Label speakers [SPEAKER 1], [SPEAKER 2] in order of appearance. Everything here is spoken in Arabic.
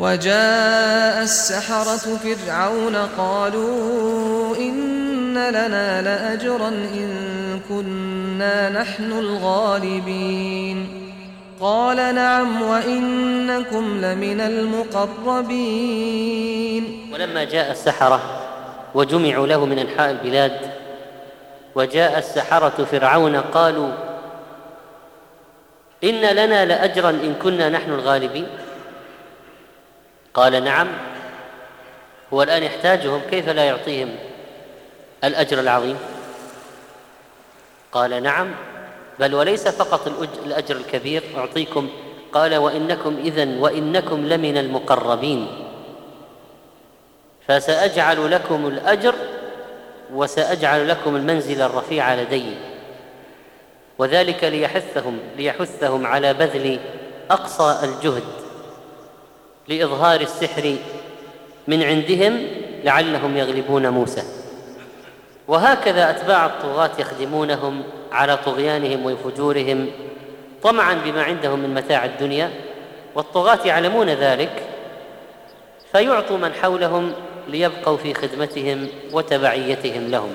[SPEAKER 1] وجاء السحرة فرعون قالوا إن لنا لأجرا إن كنا نحن الغالبين. قال نعم وإنكم لمن المقربين.
[SPEAKER 2] ولما جاء السحرة وجمعوا له من أنحاء البلاد وجاء السحرة فرعون قالوا إن لنا لأجرا إن كنا نحن الغالبين. قال نعم. هو الآن يحتاجهم كيف لا يعطيهم الأجر العظيم؟ قال نعم. بل وليس فقط الأجر الكبير. أعطيكم. قال وإنكم إذن وإنكم لمن المقربين. فسأجعل لكم الأجر وسأجعل لكم المنزل الرفيع لدي. وذلك ليحثهم ليحثهم على بذل أقصى الجهد. لإظهار السحر من عندهم لعلهم يغلبون موسى. وهكذا أتباع الطغاة يخدمونهم على طغيانهم وفجورهم طمعا بما عندهم من متاع الدنيا والطغاة يعلمون ذلك فيعطوا من حولهم ليبقوا في خدمتهم وتبعيتهم لهم.